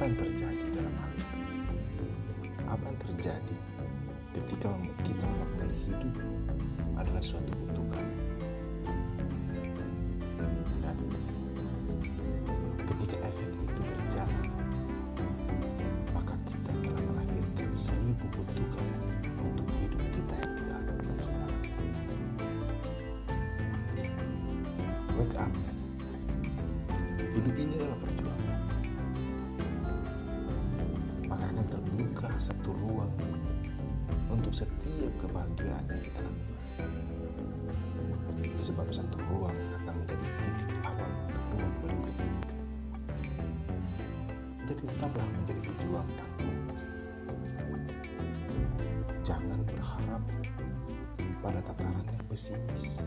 Apa yang terjadi dalam hal itu? Apa yang terjadi ketika kita memaknai hidup adalah suatu kutukan? Dan ketika efek itu berjalan maka kita telah melahirkan seribu kutukan untuk hidup kita yang kita lakukan sekarang. Wake up. Hidup ini adalah untuk setiap kebahagiaan yang kita lakukan sebab satu ruang akan menjadi titik awal untuk ruang berikutnya jadi tetaplah menjadi pejuang tangguh jangan berharap pada tataran yang pesimis.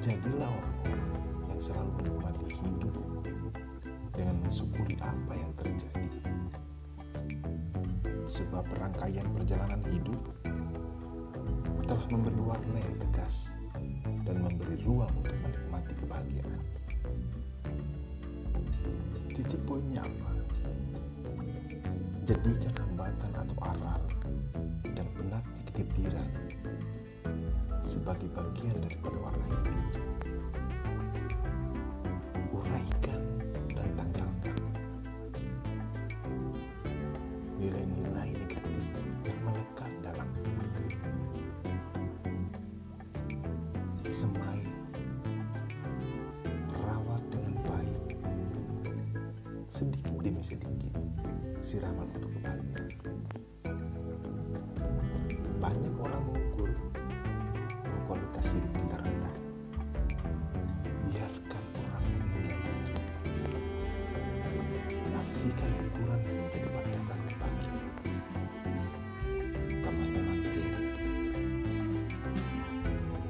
Jadilah orang-orang yang selalu menikmati hidup dengan mensyukuri apa yang terjadi sebab rangkaian perjalanan hidup telah memberi warna yang tegas dan memberi ruang untuk menikmati kebahagiaan. Titik poinnya apa? Jadikan hambatan atau aral dan penatnya kegetiran sebagai bagian daripada warna hidup. Banyak orang mengukur bahwa kualitas hidup kita rendah. Biarkan orang menilai itu nafikan ukuran menjadi patokan kebahagiaan utamanya materi.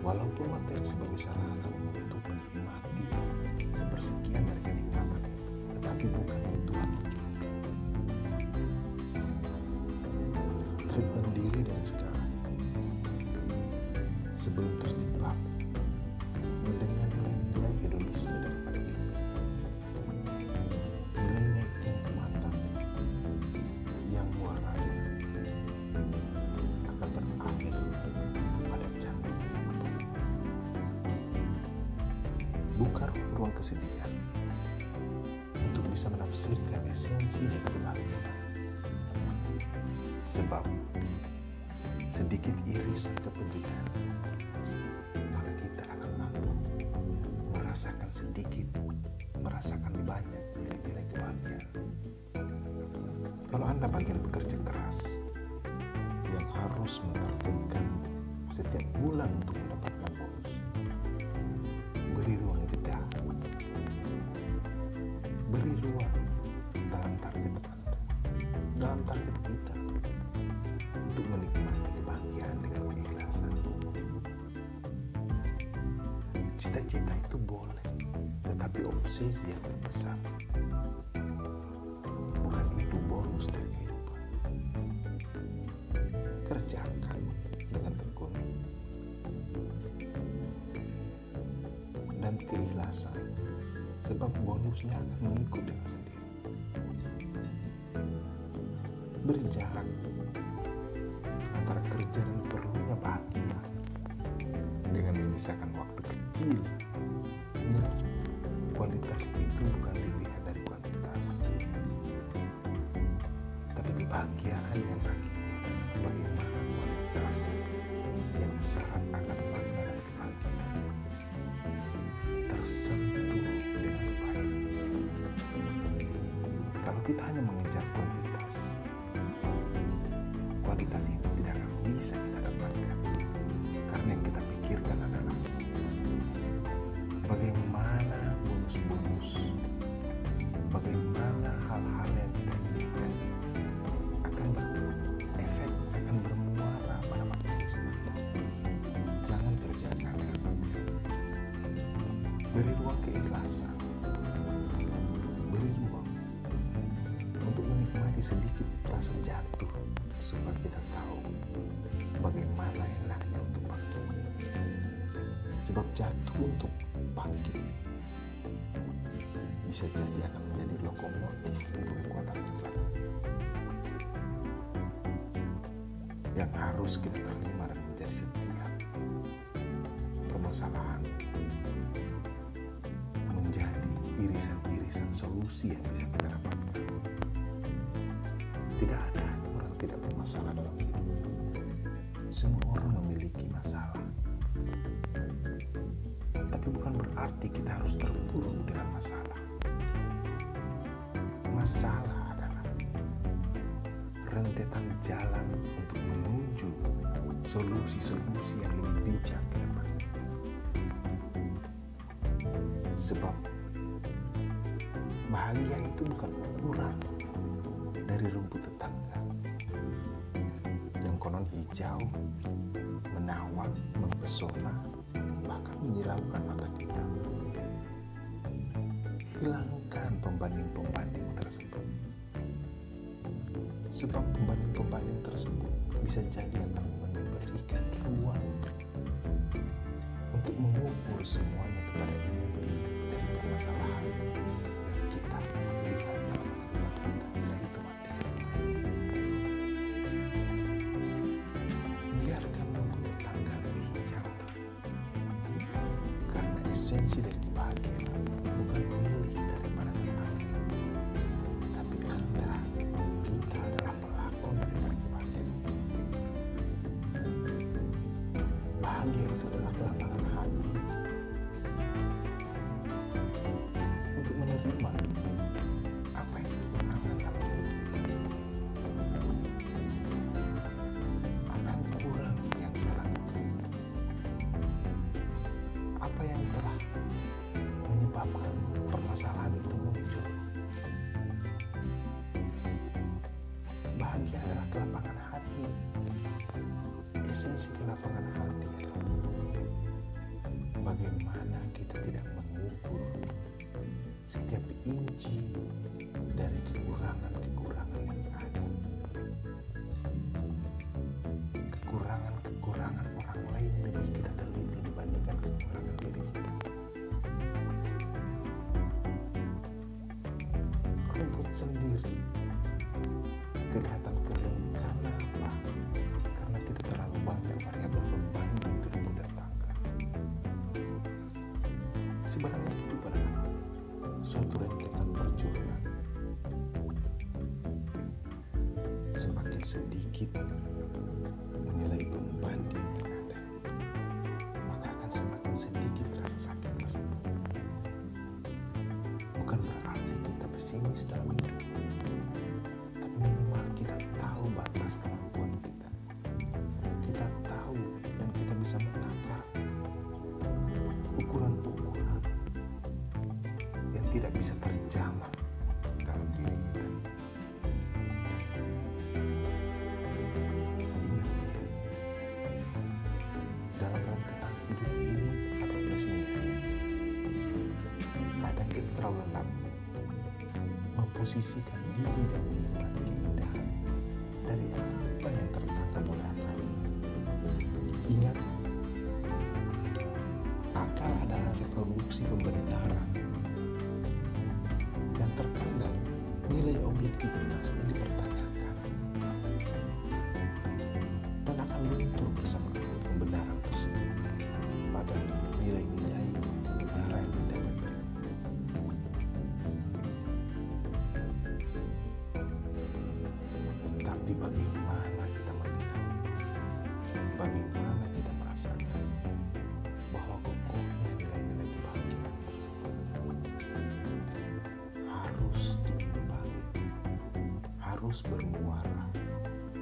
Walaupun materi sebagai sarana untuk menikmati sepersekian dari kenikmatan itu tetapi bukan itu. Treatment dari sekarang sebelum terjebak mendengar nilai-nilai hedonisme daripada hidup nilai-nilai kenikmatan yang warai akan berakhir candu kehidupan buka ruang kesedihan untuk bisa menafsirkan esensi dari kebahagiaan. Sebab sedikit irisan kepedihan maka kita akan mampu merasakan sedikit merasakan banyak nilai-nilai kebahagiaan kalau anda bagian bekerja keras yang harus menargetkan setiap bulan untuk mendapatkan bonus beri ruang jeda. Beri ruang dalam target anda. Dalam target cita-cita itu boleh tetapi obsesi yang terbesar bukan itu bonus dari kehidupan. Kerjakan dengan tekun dan keikhlasan sebab bonusnya akan mengikut dengan sendiri. Beri jarak antara kerja dan perlunya bahagia dengan menyisakan waktu kecil Ingat, kualitas itu bukan dilihat dari kuantitas. Tapi kebahagiaan yang hakiki bagaimana kualitas yang syarat akan dan kebahagiaan. Tersentuh dengan baik. Kalau kita hanya mengejar kuantitas kualitas itu tidak akan bisa kita sedikit rasa jatuh supaya kita tahu bagaimana enaknya untuk bangkit sebab jatuh untuk bangkit bisa jadi akan menjadi lokomotif untuk kekuatan kita yang harus kita terima dan menjadi setiap permasalahan menjadi irisan-irisan solusi yang bisa kita dapatkan. Bermasalah dalam. Semua orang memiliki masalah. Tapi bukan berarti kita harus terpuruk dengan masalah. Masalah adalah rentetan jalan untuk menuju solusi-solusi yang lebih bijak ke depan. Sebab bahagia itu bukan ukuran dari rumput tetangga yang konon hijau, menawan, mempesona, bahkan menyilaukan mata kita. Hilangkan pembanding-pembanding tersebut. Sebab pembanding-pembanding tersebut bisa jadi akan memberikan ruang untuk mengukur semuanya kepada inti dari permasalahan karena esensi dari Sebenarnya hidup adalah suatu rentetan perjuangan. Semakin sedikit menilai pembanding yang ada, maka akan semakin sedikit rasa sakit tersebut. Bukan berarti kita pesimis dalam hidup, tapi minimal kita tahu batas kemampuan kita. Kita tahu dan kita bisa menakar yang tidak bisa terjamah dalam diri kita. Ingat, dalam rentetan hidup ini atau plus kadang kita terlalu lelap memposisikan diri dan menikmati keindahan dari apa yang tertangkap oleh akal. Ingat, akal adalah reproduksi pembenaran yang harus bermuara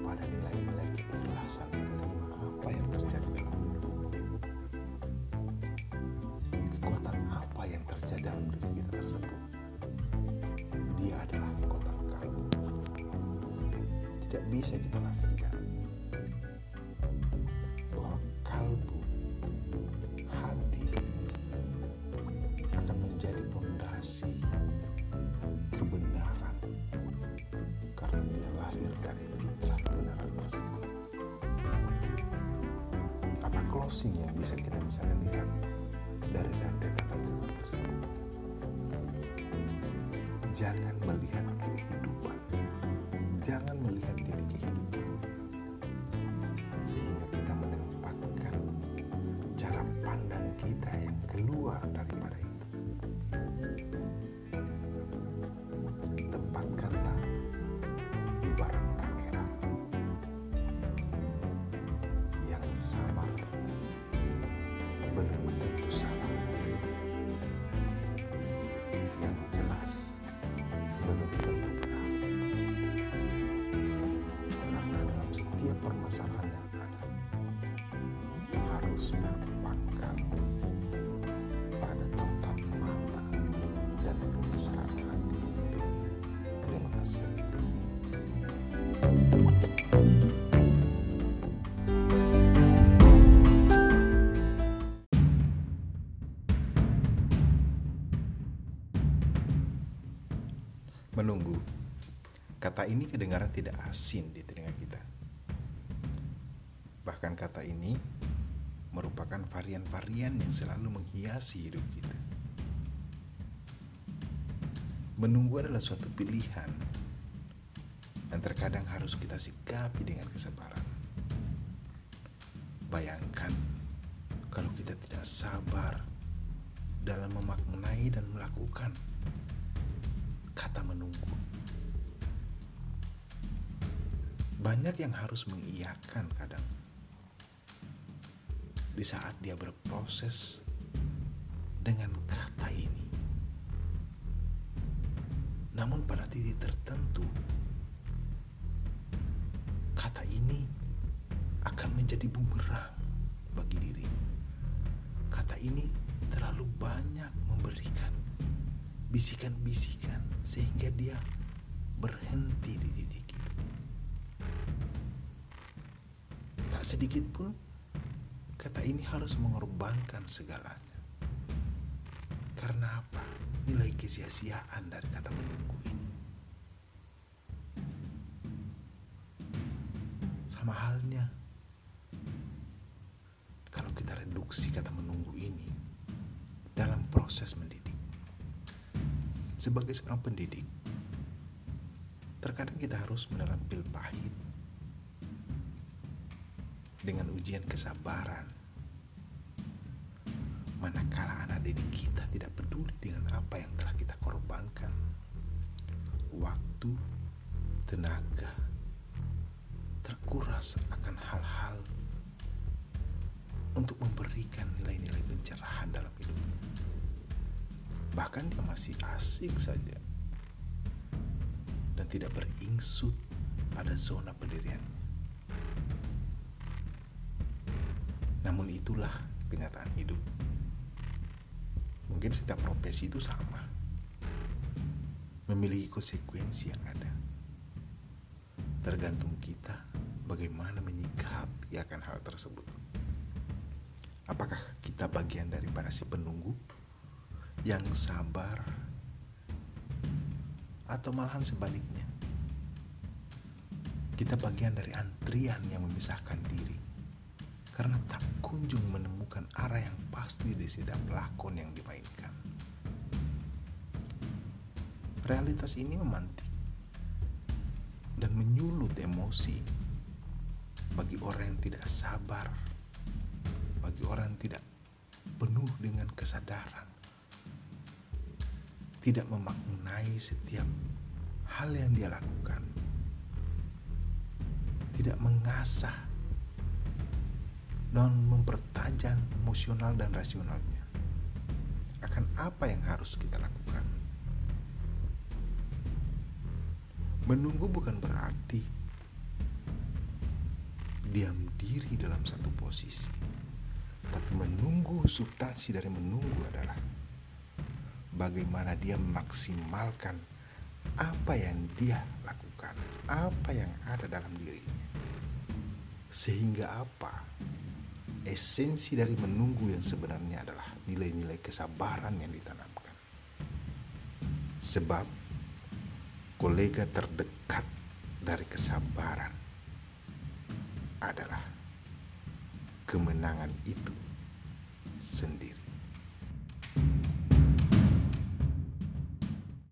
pada nilai-nilai keikhlasan Jangan melihat kehidupan, jangan melihat titik kehidupan, sehingga kita menempatkan cara pandang kita yang keluar daripada itu. Ini kedengaran tidak asin di telinga kita. Bahkan kata ini merupakan varian-varian yang selalu menghiasi hidup kita. Menunggu adalah suatu pilihan dan terkadang harus kita sikapi dengan kesabaran. Bayangkan kalau kita tidak sabar dalam memaknai dan melakukan kata menunggu. Banyak yang harus mengiyakan kadang di saat dia berproses dengan kata ini. Namun pada titik tertentu kata ini akan menjadi bumerang bagi diri. Kata ini terlalu banyak memberikan bisikan-bisikan sehingga dia berhenti di titik Tak sedikit pun kata ini harus mengorbankan segalanya. Karena apa? Nilai kesia-siaan dari kata menunggu ini. Sama halnya kalau kita reduksi kata menunggu ini dalam proses mendidik sebagai seorang pendidik, terkadang kita harus menelan pil pahit dengan ujian kesabaran. Manakala anak didik kita tidak peduli dengan apa yang telah kita korbankan, waktu, tenaga, terkuras akan hal-hal untuk memberikan nilai-nilai pencerahan dalam hidup bahkan dia masih asik saja dan tidak beringsut pada zona pendiriannya. Namun itulah kenyataan hidup. Mungkin setiap profesi itu sama. Memiliki konsekuensi yang ada. Tergantung kita bagaimana menyikapi akan hal tersebut. Apakah kita bagian daripada si penunggu yang sabar, atau malahan sebaliknya. Kita bagian dari antrian yang memisahkan diri karena tak kunjung menemukan arah yang pasti di setiap pelakon yang dimainkan. Realitas ini memantik dan menyulut emosi bagi orang yang tidak sabar, bagi orang yang tidak penuh dengan kesadaran tidak memaknai setiap hal yang dia lakukan, tidak mengasah dan mempertajam emosional dan rasionalnya akan apa yang harus kita lakukan. Menunggu bukan berarti diam diri dalam satu posisi, tapi menunggu substansi dari menunggu adalah bagaimana dia memaksimalkan apa yang dia lakukan, apa yang ada dalam dirinya. Sehingga apa? Esensi dari menunggu yang sebenarnya adalah nilai-nilai kesabaran yang ditanamkan. Sebab kolega terdekat dari kesabaran adalah kemenangan itu sendiri.